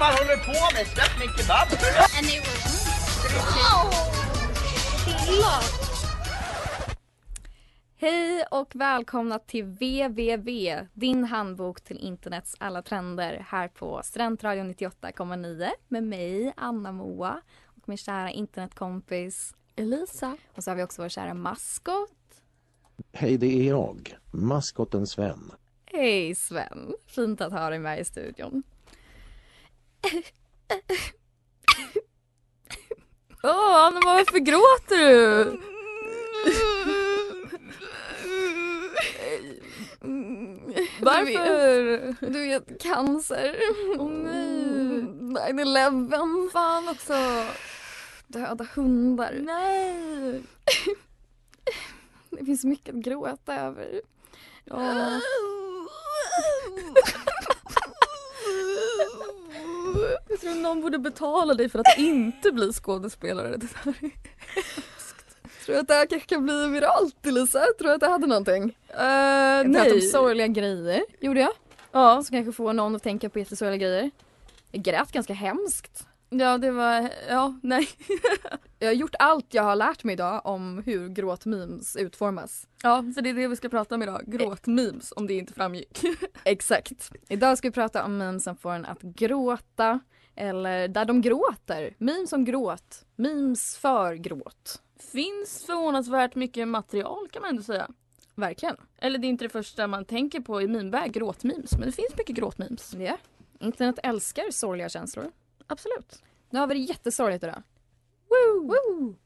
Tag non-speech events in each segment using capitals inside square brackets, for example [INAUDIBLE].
Fan håller du på med? Släpp min kebab! Hej och välkomna till www, din handbok till internets alla trender här på Studentradion 98,9 med mig, Anna Moa och min kära internetkompis Elisa. Och så har vi också vår kära maskot. Hej, det är jag, maskoten Sven. Hej Sven, fint att ha dig med i studion. Åh, Anna varför gråter du? Varför? Du vet, cancer. Åh oh, nej. 9-11. Fan också. Döda hundar. Nej. Det finns mycket att gråta över. Ja. Jag tror någon borde betala dig för att inte bli skådespelare. Det där är Tror du att det här kanske kan bli viralt Elisa? Tror du att det hade någonting? Uh, jag nej. pratade om sorgliga grejer, gjorde jag. Ja. Som kanske får någon att tänka på jättesorgliga grejer. Jag grät ganska hemskt. Ja det var, ja nej. [LAUGHS] jag har gjort allt jag har lärt mig idag om hur gråtmemes utformas. Ja för det är det vi ska prata om idag, gråtmemes om det inte framgick. Exakt. Idag ska vi prata om memes som får en att gråta eller där de gråter. Memes som gråt. Memes för gråt. Finns förvånansvärt mycket material kan man ändå säga. Verkligen. Eller det är inte det första man tänker på i memebag, gråtmemes. Men det finns mycket gråtmemes. Ja. Internet älskar sorgliga känslor. Absolut. Nu har vi det jättesorgligt idag. Woo! Woo!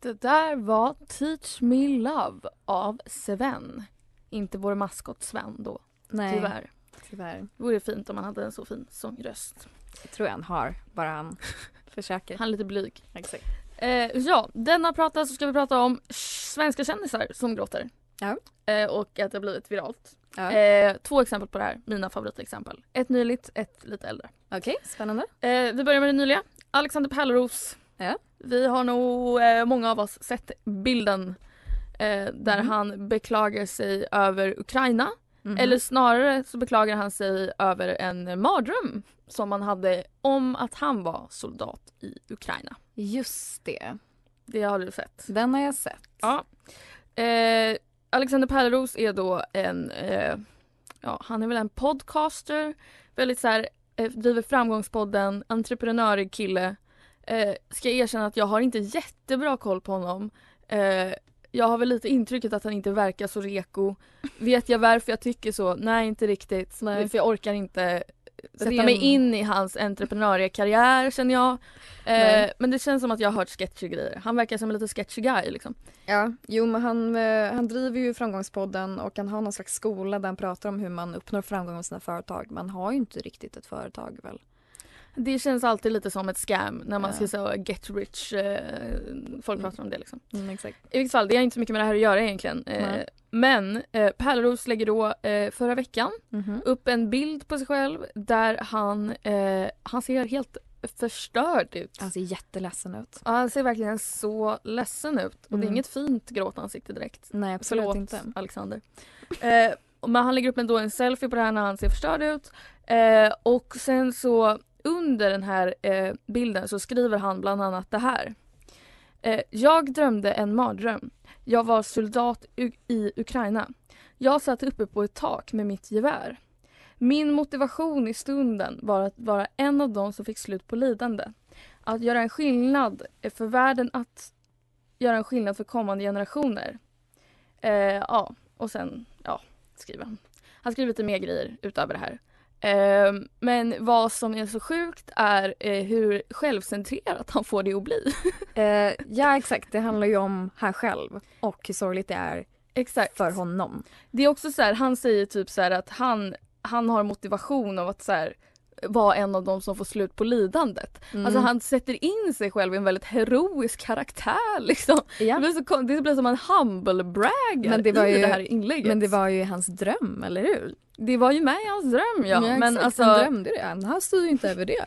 Det där var Teach Me Love av Sven. Inte vår maskot Sven då. Nej. Tyvärr. Tyvärr. Det vore fint om han hade en så fin sångröst. Det tror jag han har. Bara han [LAUGHS] försöker. Han är lite blyg. Exakt. Eh, ja, denna prata så ska vi prata om svenska kändisar som gråter. Ja. Eh, och att det har blivit viralt. Ja. Eh, två exempel på det här, mina favoritexempel. Ett nyligt, ett lite äldre. Okej, okay, spännande. Eh, vi börjar med det nyliga. Alexander Pärleros. Ja. Vi har nog, eh, många av oss, sett bilden eh, där Mm. han beklagar sig över Ukraina. Mhm. Eller snarare så beklagar han sig över en mardröm som han hade om att han var soldat i Ukraina. Just det. Det har du sett. Den har jag sett. Ja. Eh, Alexander Pärleros är då en, eh, ja han är väl en podcaster, väldigt så här, eh, driver framgångspodden, entreprenörig kille. Eh, ska erkänna att jag har inte jättebra koll på honom. Eh, jag har väl lite intrycket att han inte verkar så reko. Vet jag varför jag tycker så? Nej inte riktigt. Nej. För jag orkar inte sätta Ren- mig in i hans entreprenöriekarriär känner jag. Eh, men det känns som att jag har hört sketchy grejer. Han verkar som en lite sketchy guy liksom. Ja, jo men han, eh, han driver ju Framgångspodden och han har någon slags skola där han pratar om hur man uppnår framgång med sina företag. Man har ju inte riktigt ett företag väl? Det känns alltid lite som ett scam när man Ja. ska säga get rich. Eh, folk pratar om det liksom. Mm, exakt. I vilket fall, det har inte så mycket med det här att göra egentligen. Eh, Nej. men eh, Pärleros lägger då eh, förra veckan Mhm. upp en bild på sig själv där han, eh, han ser helt förstörd ut. Han ser jätteledsen ut. Ja, han ser verkligen så ledsen ut. Och det är Mm. inget fint gråtansikte direkt. Nej absolut Förlåt inte. Alexander. [LAUGHS] Eh, men han lägger upp en, då en selfie på det här när han ser förstörd ut. Och sen så under den här eh, bilden så skriver han bland annat det här. Eh, jag drömde en mardröm. Jag var soldat i Ukraina. Jag satt uppe på ett tak med mitt gevär. Min motivation i stunden var att vara en av dem som fick slut på lidande. Att göra en skillnad för världen, att göra en skillnad för kommande generationer. Eh, ja, och sen ja, skriver han. Han skriver lite mer grejer utöver det här. Eh, men vad som är så sjukt är eh, hur självcentrerat han får det att bli. [LAUGHS] Eh, ja exakt, det handlar ju om han själv och hur sorgligt det är Exakt. för honom. Det är också så här, han säger typ så att han, han har motivation av att så här, vara en av de som får slut på lidandet. Mm. Alltså han sätter in sig själv i en väldigt heroisk karaktär liksom. ja. Det, blir så, det blir som en humble Men det var i ju- det här inlägget. Men det var ju hans dröm, eller hur? det var ju med i hans dröm ja. men, exakt, alltså, han drömde det. Han styr ju inte över det.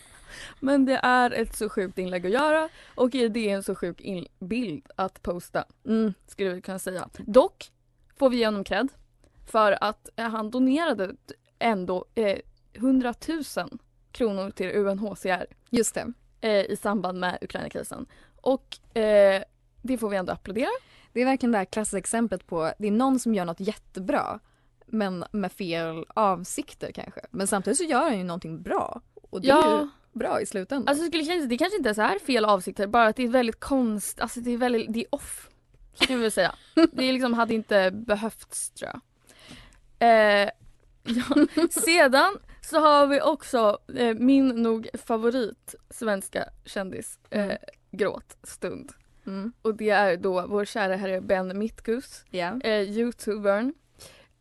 [LAUGHS] men det är ett så sjukt inlägg att göra och det är en så sjuk bild att posta. Mm. skulle vi kunna säga. Dock får vi ge honom cred för att han donerade ändå eh, 100 000 kronor till UNHCR Just det. eh, i samband med Ukraina-krisen. Och eh, det får vi ändå applådera. Det är verkligen det här klassiska exemplet på det är någon som gör något jättebra men med fel avsikter kanske. Men samtidigt så gör han ju någonting bra. Och det är Ja, ju bra i slutändan. alltså skulle kanske, det kanske inte ens är fel avsikter, bara att det är väldigt konst, alltså det är väldigt, det är off. Så kan vi väl säga. Det är liksom hade inte behövts tror jag. Eh, ja. [LAUGHS] Sedan så har vi också eh, min nog favorit svenska kändis eh, Mm. gråtstund. mm. Och det är då vår kära herre Ben Mitkus, Ja. eh, youtubern.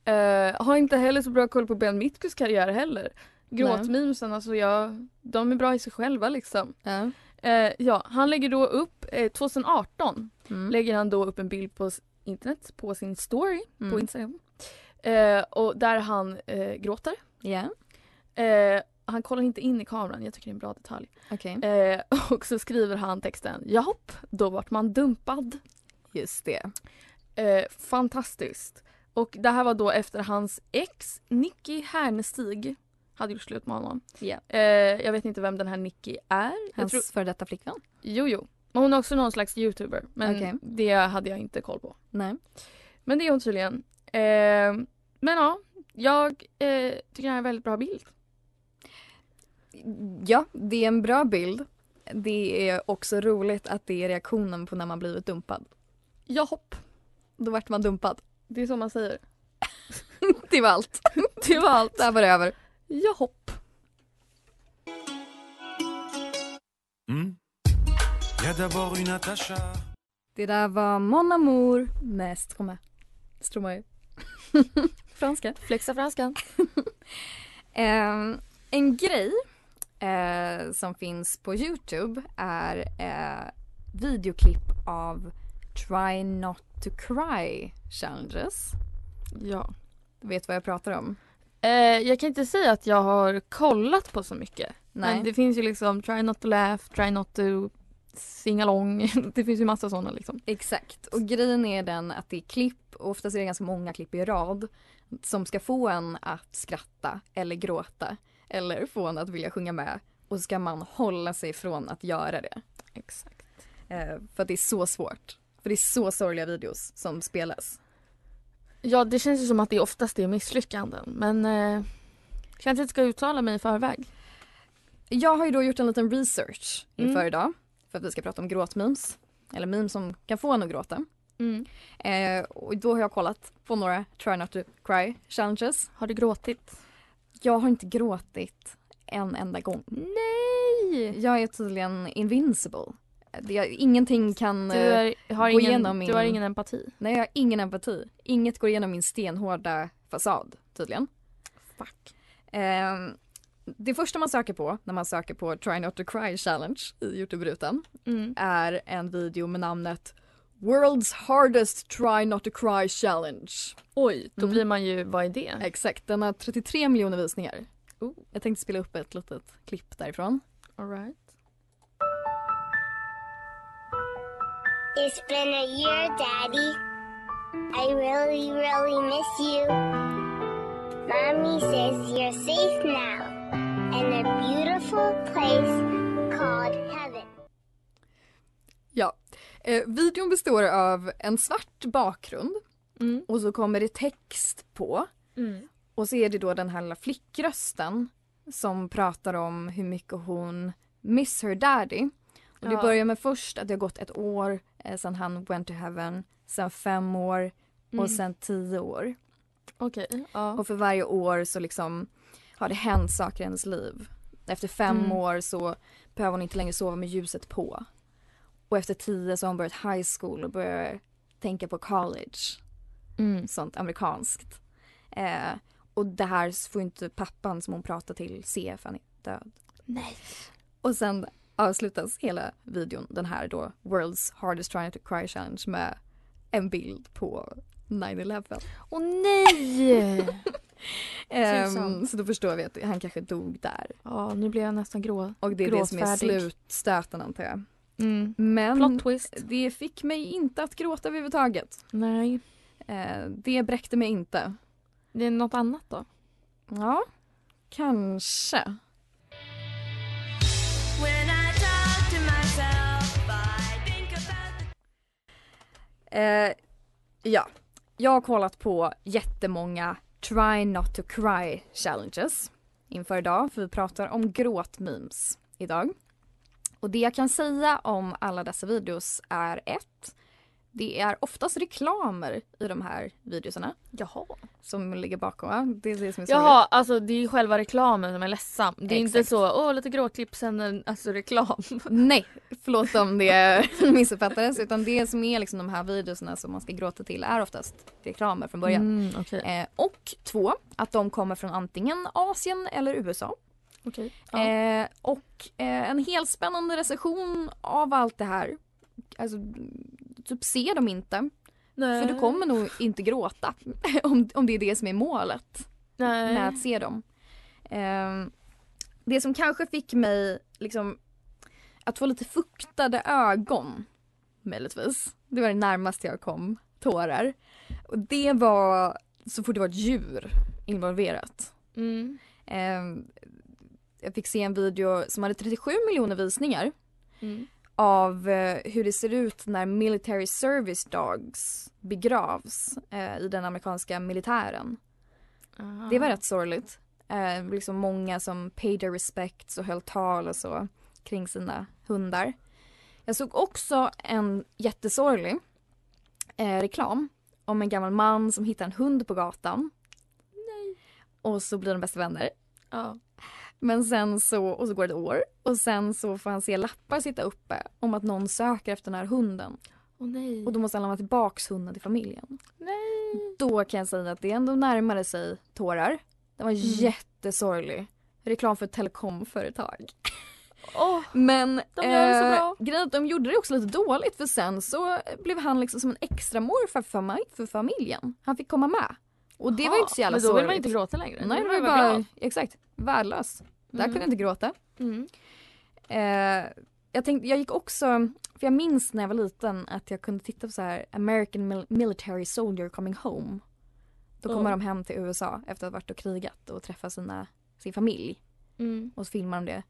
Eh, har inte heller så bra koll på Ben Mitkus karriär heller. Gråtmemesen, alltså jag, de är bra i sig själva liksom. Ja. Eh, ja, han lägger då upp, eh, 2018 Mm. lägger han då upp en bild på internet, på sin story på Mm. Instagram. Eh, och där han eh, gråter. Ja, Eh, han kollar inte in i kameran, jag tycker det är en bra detalj. okej. Eh, [LAUGHS] och så skriver han texten Jahopp, då vart man dumpad. Just det. Eh, fantastiskt. Och det här var då efter hans ex Nicky Härnestig hade gjort slut med honom. Ja. Eh, jag vet inte vem den här Nicky är. Hans tror, före detta flickvän? jo, jo. Men hon är också någon slags youtuber. Men Okej. det hade jag inte koll på. Nej. Men det är hon tydligen. Eh, men ja, jag eh, tycker det här är en väldigt bra bild. Ja, det är en bra bild. Det är också roligt att det är reaktionen på när man blivit dumpad. Jahopp, Då vart man dumpad. det är så man säger. [LAUGHS] [LAUGHS] Det var allt. Det var allt. Där var det över. Jahopp. Y a d'abord une Natacha. Det där var Mon Amour med Stromae. Stromae. Franska. Flexa franskan. [LAUGHS] Eh, en grej eh, som finns på Youtube är eh, videoklipp av Try Not To Cry Challenges. Ja. Du vet vad jag pratar om? Eh, jag kan inte säga att jag har kollat på så mycket. Nej. Men det finns ju liksom try not to laugh, try not to sing along. [LAUGHS] det finns ju massa sådana liksom. Exakt. Och grejen är den att det är klipp, och oftast är det ganska många klipp i rad, som ska få en att skratta eller gråta eller få en att vilja sjunga med. Och ska man hålla sig från att göra det. Exakt. Eh, för att det är så svårt. För det är så sorgliga videos som spelas. Ja, det känns ju som att det oftast är misslyckanden. Men eh, kanske inte ska uttala mig i förväg. Jag har ju då gjort en liten research inför Mm. idag. För att vi ska prata om gråtmemes. Eller memes som kan få en att gråta. Mm. Eh, och då har jag kollat på några Try Not To Cry challenges. Har du gråtit? Jag har inte gråtit en enda gång. Nej! Jag är tydligen invincible. Är, ingenting kan... Du, eh, är, har, gå ingen, igenom min- du har ingen empati. Nej, jag har ingen empati. Inget går igenom min stenhårda fasad, tydligen. Fuck. Eh, det första man söker på när man söker på Try Not To Cry Challenge i Youtube-rutan Mm. är en video med namnet World's Hardest Try Not To Cry Challenge. Oj, då Mm. blir man ju, vad är det? Exakt, den har 33 miljoner visningar. Oh. Jag tänkte spela upp ett litet klipp därifrån. All right. It's been a year, Daddy. I really, really miss you. Mommy says you're safe now in a beautiful place called heaven. Eh, videon består av en svart bakgrund Mm. och så kommer det text på. Mm. och så är det då den här lilla flickrösten som pratar om hur mycket hon miss her daddy. Och det Ja. börjar med först att det har gått ett år eh, sedan han went to heaven, sen fem år Mm. och sen tio år. Okej, ja. Och för varje år så liksom har det hänt saker i hennes liv. Efter fem Mm. år så behöver hon inte längre sova med ljuset på. Och efter tio så har hon börjat high school och börjar tänka på college. Mm. Sånt amerikanskt. Eh, och det här får inte pappan som hon pratar till se för han är död. Nej. Och sen avslutas hela videon, den här då World's hardest trying to cry challenge med en bild på 9-11. Åh nej! [LAUGHS] Tusan. så då förstår vi att han kanske dog där. Ja, nu blir jag nästan grå. Och det är det som är slutstöten antar jag. Mm. Men Plot twist. det fick mig inte att gråta överhuvudtaget. Nej. Eh, det bräckte mig inte. Det är något annat då? Ja, kanske. Eh, ja, jag har kollat på jättemånga Try Not To Cry Challenges inför idag, för vi pratar om gråtmemes idag. Och det jag kan säga om alla dessa videos är ett, det är oftast reklamer i de här videosarna Jaha. som ligger bakom. Det är det som är Jaha, alltså det är själva reklamen som är ledsam. Det är inte Exakt. så, åh lite gråtklipp sen en, alltså reklam. [LAUGHS] Nej, förlåt om det [LAUGHS] missuppfattades. Utan det som är liksom de här videorna som man ska gråta till är oftast reklamer från början. Mm, okej. Eh, och två, att de kommer från antingen Asien eller USA. Okej. Ja. Eh, och eh, en helt spännande recension av allt det här. Alltså, typ se dem inte. Nej. För du kommer nog inte gråta. [LAUGHS] om, om det är det som är målet Nej. med att se dem. Ehm, det som kanske fick mig liksom att få lite fuktade ögon möjligtvis. Det var det närmaste jag kom tårar. Och det var så fort det var ett djur involverat. Mm. Ehm, jag fick se en video som hade 37 miljoner visningar Mm. av eh, hur det ser ut när military service dogs begravs eh, i den amerikanska militären. Aha. Det var rätt sorgligt. Eh, liksom många som paid their respects och höll tal och så kring sina hundar. Jag såg också en jättesorglig eh, reklam om en gammal man som hittar en hund på gatan. Nej. Och så blir de bästa vänner. Ja. Men sen så, och så går det ett år och sen så får han se lappar sitta uppe om att någon söker efter den här hunden. Åh nej. Och då måste han lämna tillbaks hunden till familjen. Nej. Då kan jag säga att det ändå närmade sig tårar. Den var Mm. jättesorglig. Reklam för ett telekomföretag. Åh. Men De det bra. grejen de gjorde det också lite dåligt för sen så blev han liksom som en extra morfar för, för familjen. Han fick komma med. Och det var ju inte så jävla Men då sorgligt. vill man inte gråta längre. Nej, det var bara, glad. exakt, värdelös. Där Mm. kunde jag inte gråta. Mm. Eh, jag, tänkte, jag gick också, för jag minns när jag var liten att jag kunde titta på så här American Mil- Military Soldier Coming Home. Då kommer Ja. de hem till USA efter att ha varit och krigat och träffat sina, sin familj. Mm. Och så filmar de det.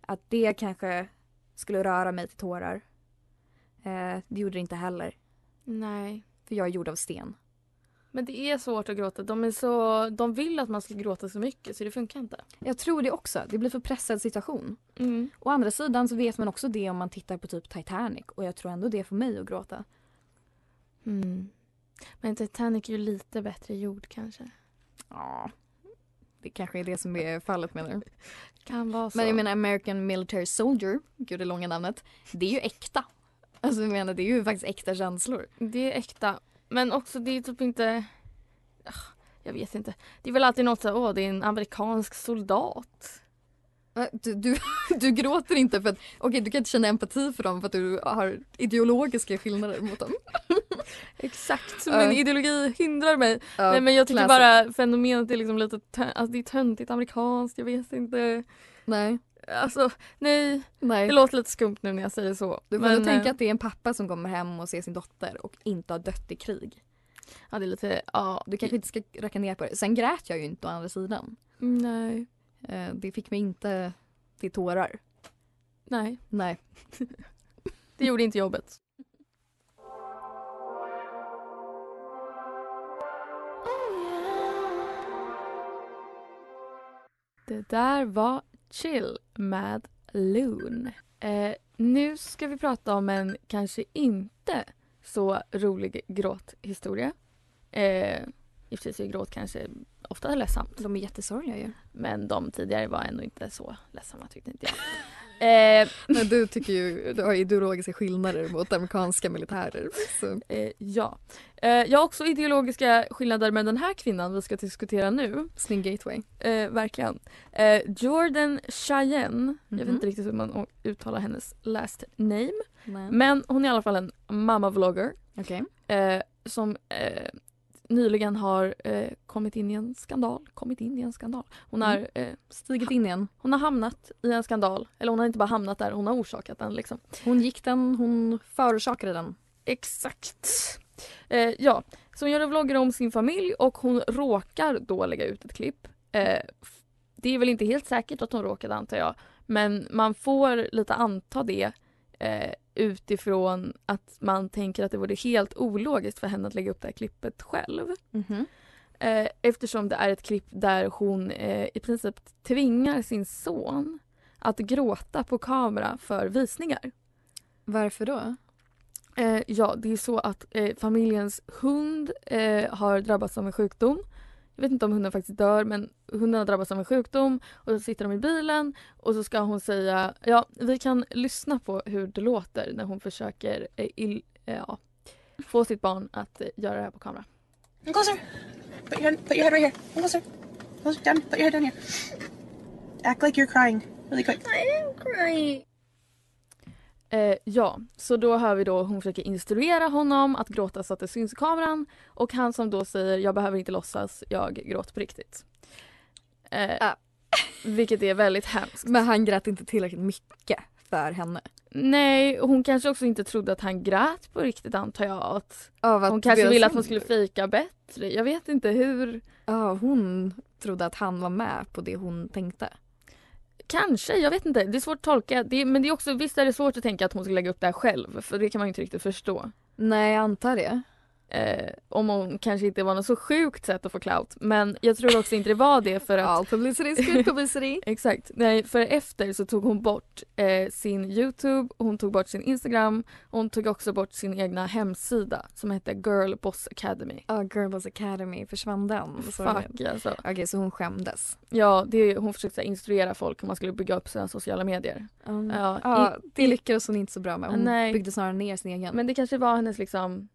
Att det kanske skulle röra mig till tårar. Eh, det gjorde det inte heller. Nej. För jag är gjord av sten. Men det är svårt att gråta. De, är så, de vill att man ska gråta så mycket så det funkar inte. Jag tror det också. Det blir för pressad situation. Mm. Å andra sidan så vet man också det om man tittar på typ Titanic. Och jag tror ändå det får mig att gråta. Mm. Men Titanic är ju lite bättre gjord kanske. Ja. Det kanske är det som är fallet menar du? Kan vara så. Men jag menar American Military Soldier, gud det långa namnet. Det är ju äkta. Alltså jag menar det är ju faktiskt äkta känslor. Det är äkta. Men också det är typ inte... Ah, Jag vet inte. Det är väl alltid något så här, åh det är en amerikansk soldat. Va? Du, du, [LAUGHS] du gråter inte för att, okej du kan inte känna empati för dem för att du har ideologiska skillnader mot dem. [LAUGHS] Exakt, min ideologi hindrar mig. Ja, Nej men jag tycker classic. bara fenomenet är liksom lite alltså, det är töntigt amerikanskt, jag vet inte. Nej, Alltså nej, nej. det låter lite skumt nu när jag säger så. Du får men, tänka eh, att det är en pappa som kommer hem och ser sin dotter och inte har dött i krig. Ja det är lite, ja. Du kanske inte ska racka ner på det. Sen grät jag ju inte å andra sidan. Nej. Eh, Det fick mig inte till tårar. Nej, Nej. [LAUGHS] det gjorde inte jobbet. Det där var Chill med Loon. Eh, nu ska vi prata om en kanske inte så rolig gråthistoria. Eh, I och för sig är gråt kanske ofta ledsamt. De är jättesorgliga ju. Men de tidigare var ändå inte så ledsamma tyckte inte jag. [LAUGHS] Eh, Men du tycker ju, du har ideologiska skillnader mot amerikanska militärer. Eh, ja. Eh, jag har också ideologiska skillnader med den här kvinnan vi ska diskutera nu. Snygg gateway. Eh, verkligen. Eh, Jordan Cheyenne, jag vet Mhm. inte riktigt hur man uttalar hennes last name. Nej. Men hon är i alla fall en mamma-vlogger Okej. eh, som eh, nyligen har eh, kommit in i en skandal. Kommit in i en skandal. Hon Mm. har, Stigit in igen. hon har hamnat i en skandal. Eller hon har inte bara hamnat där, hon har orsakat den liksom. Hon gick den, hon förorsakade den. Exakt. Eh, ja, så hon gör en vloggar om sin familj och hon råkar då lägga ut ett klipp. Eh, det är väl inte helt säkert att hon råkade antar jag. Men man får lite anta det eh, utifrån att man tänker att det vore helt ologiskt för henne att lägga upp det här klippet själv. Mhm. Eh, eftersom det är ett klipp där hon eh, i princip tvingar sin son att gråta på kamera för visningar. Varför då? Eh, ja, det är så att eh, familjens hund eh, har drabbats av en sjukdom. Jag vet inte om hunden faktiskt dör men hunden har drabbats av en sjukdom och så sitter de i bilen och så ska hon säga, ja vi kan lyssna på hur det låter när hon försöker eh, ill, eh, ja, få sitt barn att eh, göra det här på kamera. Come closer. Put your, head, put your head right here. Come closer. Closer down. Put your head down here. Act like you're crying really quick. I am crying. Eh, ja, så då hör vi då hon försöker instruera honom att gråta så att det syns i kameran och han som då säger jag behöver inte låtsas, jag gråter på riktigt. Eh, Ah. Vilket är väldigt hemskt. Men han grät inte tillräckligt mycket för henne. Nej, hon kanske också inte trodde att han grät på riktigt antar jag. Att att hon kanske ville att hon skulle fejka bättre. Jag vet inte hur. Ja, hon trodde att han var med på det hon tänkte. Kanske, jag vet inte. Det är svårt att tolka. Det, men det är också, visst är det svårt att tänka att hon ska lägga upp det här själv. För det kan man ju inte riktigt förstå. Nej, jag antar det. Eh, om hon kanske inte var något så sjukt sätt att få clout. Men jag tror också inte det var det för att... All publicity is good publicity. Exakt. Nej, för efter så tog hon bort eh, sin Youtube, hon tog bort sin Instagram och hon tog också bort sin egna hemsida som hette Girl Boss Academy. Ja, Girls Academy, försvann den? Fuck alltså. Okej, så hon skämdes. Ja, det, hon försökte instruera folk hur man skulle bygga upp sina sociala medier. Um, Ja, ja, i- det lyckades hon inte så bra med. Hon Nej. byggde snarare ner sin egen. Men det kanske var hennes liksom,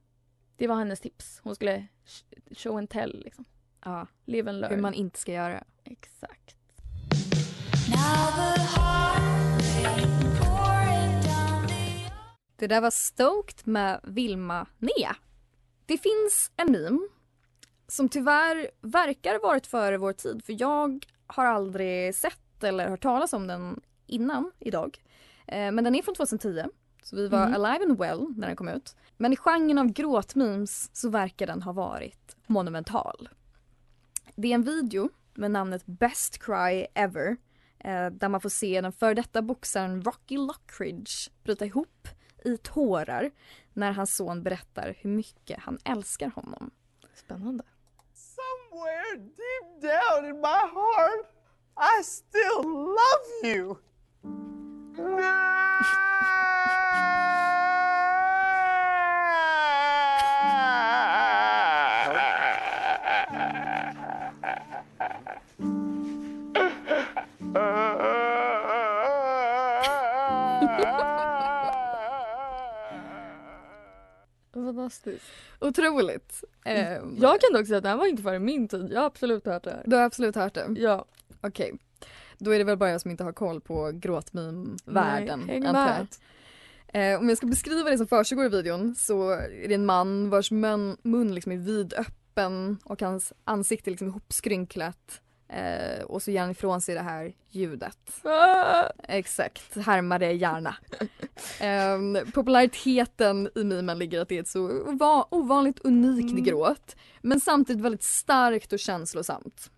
det var hennes tips. Hon skulle sh- show and tell liksom. ja, Live and learn. hur man inte ska göra. Exakt. Det där var Stoked med Vilma Nea. Det finns en meme som tyvärr verkar varit före vår tid för jag har aldrig sett eller hört talas om den innan idag. Eh, men den är från 2010 så vi var Mhm. alive and well när den kom ut. Men i genren av gråtmemes så verkar den ha varit monumental. Det är en video med namnet Best Cry Ever eh, där man får se den före detta boxaren Rocky Lockridge bryta ihop i tårar när hans son berättar hur mycket han älskar honom. Spännande. Somewhere deep down in my heart, I still love you. [LAUGHS] [LAUGHS] Fantastiskt. Otroligt! Ehm, Jag kan dock säga att det här var inte före min tid. Jag har absolut hört det här. Du har absolut hört det? Ja. Okej. Då är det väl bara jag som inte har koll på gråtmeme-världen. Nej, antar jag. Eh, om jag ska beskriva det som försiggår i videon så är det en man vars mun, mun liksom är vidöppen och hans ansikte är liksom ihopskrynklat. Eh, och så ger han ifrån sig det här ljudet. Ah! Exakt, härmar det gärna. Ehm, populariteten i memen ligger att det är ett så ova- ovanligt unikt Mm. gråt. Men samtidigt väldigt starkt och känslosamt.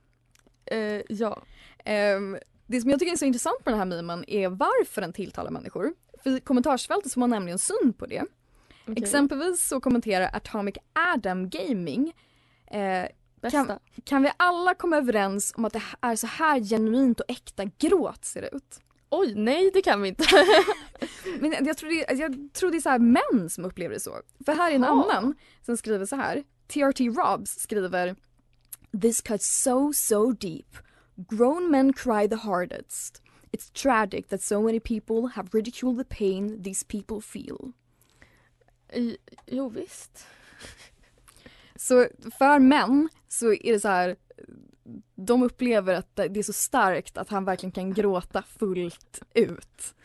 Eh, ja. Ehm, det som jag tycker är så intressant på den här memen är varför den tilltalar människor. För i kommentarsfältet så får man nämligen syn på det. Okej. Exempelvis så kommenterar Atomic Adam Gaming eh, Bästa. Kan, kan vi alla komma överens om att det är så här genuint och äkta gråt ser ut? Oj, nej det kan vi inte. [LAUGHS] Men jag tror, det, jag tror det är så här män som upplever det så. För här är en Jaha. annan som skriver så här. TRT Robs skriver This cuts so so deep. Grown men cry the hardest. It's tragic that so many people have ridiculed the pain these people feel. Jo visst. Så för män så är det så här de upplever att det är så starkt att han verkligen kan gråta fullt ut.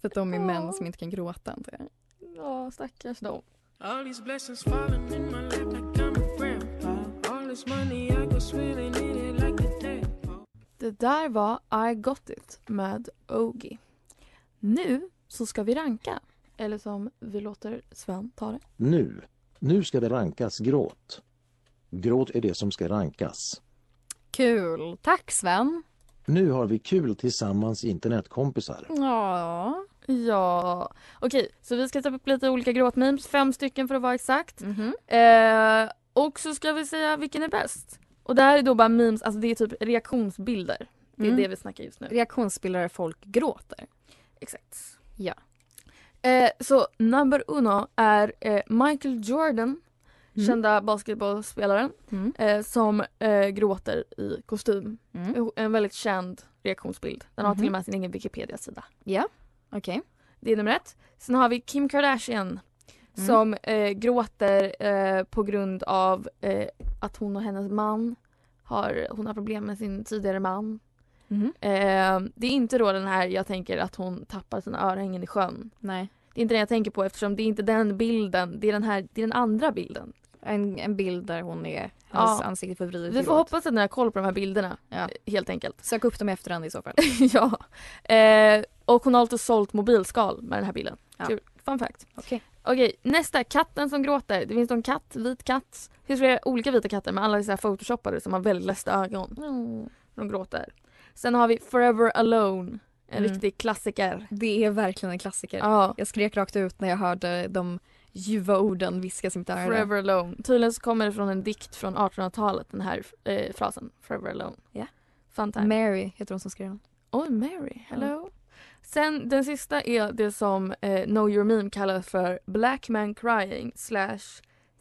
För att de är män som inte kan gråta antar jag. Ja, stackars dem. All these blessings falling in my lap like I'm a grandpa. All this money I go swimming in it like a tadpole. Det där var I got it med Ogi. Nu så ska vi ranka. Eller som vi låter Sven ta det. Nu. Nu ska det rankas gråt. Gråt är det som ska rankas. Kul! Tack Sven! Nu har vi kul tillsammans internetkompisar. Ja. Ja, okej så vi ska ta upp lite olika gråtmemes, fem stycken för att vara exakt. Mhm. Eh, och så ska vi säga vilken är bäst. Och det här är då bara memes, alltså det är typ reaktionsbilder. Det är Mm. det vi snackar just nu. Reaktionsbilder där folk gråter. Exakt. Ja. Eh, så number uno är eh, Michael Jordan, Mm. kända basketbollspelaren, Mm. eh, som eh, gråter i kostym. Mm. En väldigt känd reaktionsbild. Den har Mhm. till och med sin egen Wikipedia-sida. Ja, okej. Det är nummer ett. Sen har vi Kim Kardashian Mm. som eh, gråter eh, på grund av eh, att hon och hennes man har, hon har problem med sin tidigare man. Mhm. Eh, det är inte då den här jag tänker att hon tappar sina örhängen i sjön. Nej. Det är inte den jag tänker på eftersom det är inte den bilden, det är den här, det är den andra bilden. En, en bild där hon är, hennes Ja. ansikte förvridet Vi får hoppas att ni har koll på de här bilderna Ja. eh, helt enkelt. Sök upp dem i efterhand i så fall. [LAUGHS] ja. Eh, och hon har alltid sålt mobilskal med den här bilden. Ja. Kul. Fun fact. Okej. Okej, nästa. Katten som gråter. Det finns en katt, vit katt. Det finns flera olika vita katter men alla är så här photoshoppade som har väldigt ledsna ögon. De gråter. Sen har vi Forever Alone. En Mm. riktig klassiker. Det är verkligen en klassiker. Ja. Jag skrek rakt ut när jag hörde de ljuva orden viskas i mitt öra. Forever Alone. Tydligen så kommer det från en dikt från 1800-talet den här eh, frasen. Forever Alone. Ja. Fun time. Mary heter hon som skrev den. Oj, Mary. Hello. Sen den sista är det som eh, Know Your Meme kallar för Black Man Crying slash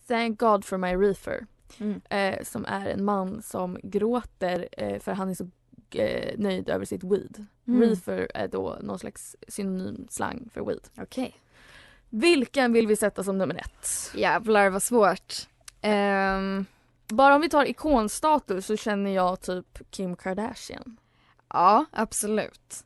Thank God for my reefer. Mm. Eh, som är en man som gråter eh, för han är så eh, nöjd över sitt weed. Mm. Reefer är då någon slags synonym slang för weed. Okej. Vilken vill vi sätta som nummer ett? Jävlar vad svårt. Ehm, Bara om vi tar ikonstatus så känner jag typ Kim Kardashian. ja, absolut.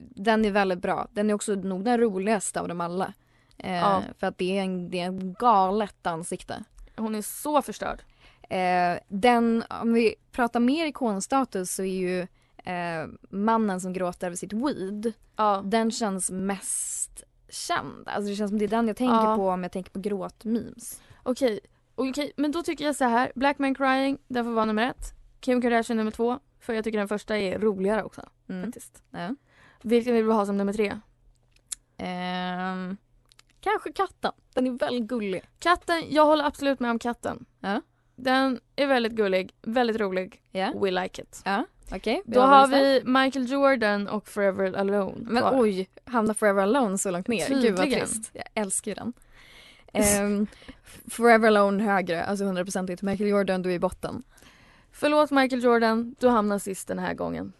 Den är väldigt bra. Den är också nog den roligaste av dem alla. Eh, Ja. För att det är en, det är en galet ansikte. Hon är så förstörd. Eh, den, om vi pratar mer ikonstatus så är ju eh, mannen som gråter över sitt weed. Ja. Den känns mest känd. Alltså det känns som det är den jag tänker Ja. på om jag tänker på gråtmemes. Okej, okej, men då tycker jag så här. Black Man Crying, den får vara nummer ett. Kim Kardashian nummer två. För jag tycker den första är roligare också. Mm. Faktiskt. Ja. Vilken vill vi ha som nummer tre? Ehm, kanske katten. Den är väldigt gullig. Katten, jag håller absolut med om katten. Ja. Den är väldigt gullig, väldigt rolig. Ja. We like it. Ja, okej. Då har vi Michael Jordan och Forever Alone Men kvar. oj, hamnar Forever Alone så långt ner. Gud vad Tydligen. trist. Jag älskar ju den. Ehm, Forever Alone högre, alltså 100% Michael Jordan, du är i botten. Förlåt Michael Jordan, du hamnar sist den här gången.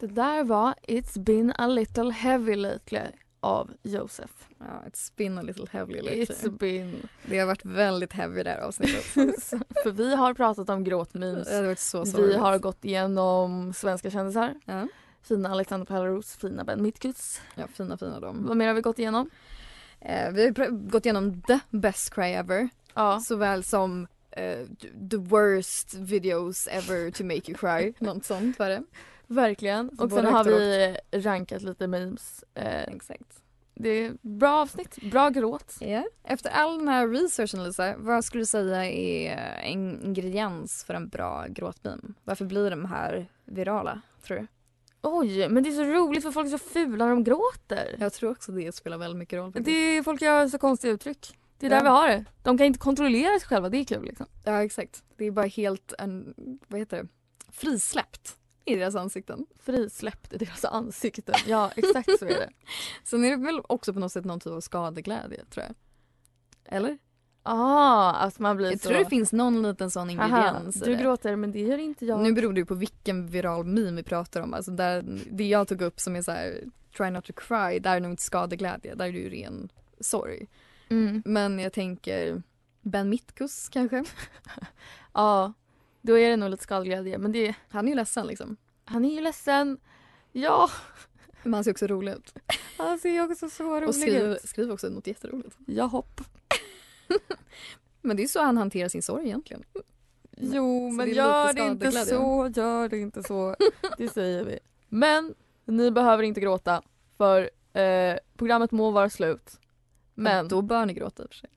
Det där var It's been a little heavy lately av Joseph. Ja, it's been a little heavy lately. It's been... Det har varit väldigt heavy det här avsnittet. [LAUGHS] För vi har pratat om gråtmemes. Det har varit så Vi har gått igenom svenska kändisar. Ja. Fina Alexander Pärleros, fina Ben Mitkus. Ja, fina fina de. Vad mer har vi gått igenom? Eh, vi har gått igenom the best cry ever. Ja. Såväl som eh, the worst videos ever to make you cry. [LAUGHS] Något sånt var det. Verkligen. Så Och sen har vi rankat lite memes. Eh, Exakt. det är bra avsnitt, bra gråt. Ja. Efter all den här researchen Lisa, vad skulle du säga är en ingrediens för en bra gråtmeme? Varför blir de här virala, tror du? Oj, men det är så roligt för folk är så fula när de gråter. Jag tror också det spelar väldigt mycket roll. Det är, folk gör så konstiga uttryck. Det är Ja. där vi har det. De kan inte kontrollera sig själva, det är kul liksom. Ja exakt. Det är bara helt en, vad heter det, frisläppt i deras ansikten. Frisläppt i deras ansikten. Ja, [LAUGHS] exakt så är det. Sen är det väl också på något sätt någon typ av skadeglädje tror jag. Eller? Ah, att man blir Jag så... tror det finns någon liten sån Aha, ingrediens i du gråter men det gör inte jag. Nu beror det ju på vilken viral meme vi pratar om. Alltså där, det jag tog upp som är så här, try not to cry, där är nog inte skadeglädje, där är det ju ren sorg. Mm. Men jag tänker Ben Mitkus kanske? [LAUGHS] Ja, då är det nog lite skadeglädje. Men det, Han är ju ledsen liksom. han är ju ledsen. Ja, Men han ser också rolig ut. han ser ju också så rolig Och skriver, ut. skriver också något jätteroligt. Jag hopp. [LAUGHS] Men det är så han hanterar sin sorg egentligen. Jo, Så men det gör det inte så, gör det inte så. Det säger vi. Men ni behöver inte gråta för eh, programmet må vara slut. Men Då bör ni gråta i och för sig.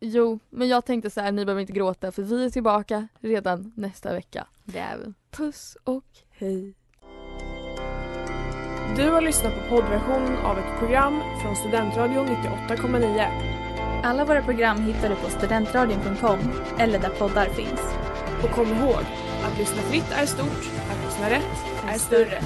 Jo, men jag tänkte så här, ni behöver inte gråta för vi är tillbaka redan nästa vecka. Det är vi. Puss och hej. Du har lyssnat på poddversion av ett program från Studentradion 98,9. Alla våra program hittar du på studentradion.com eller där poddar finns. Och kom ihåg, att lyssna fritt är stort, att lyssna rätt är större.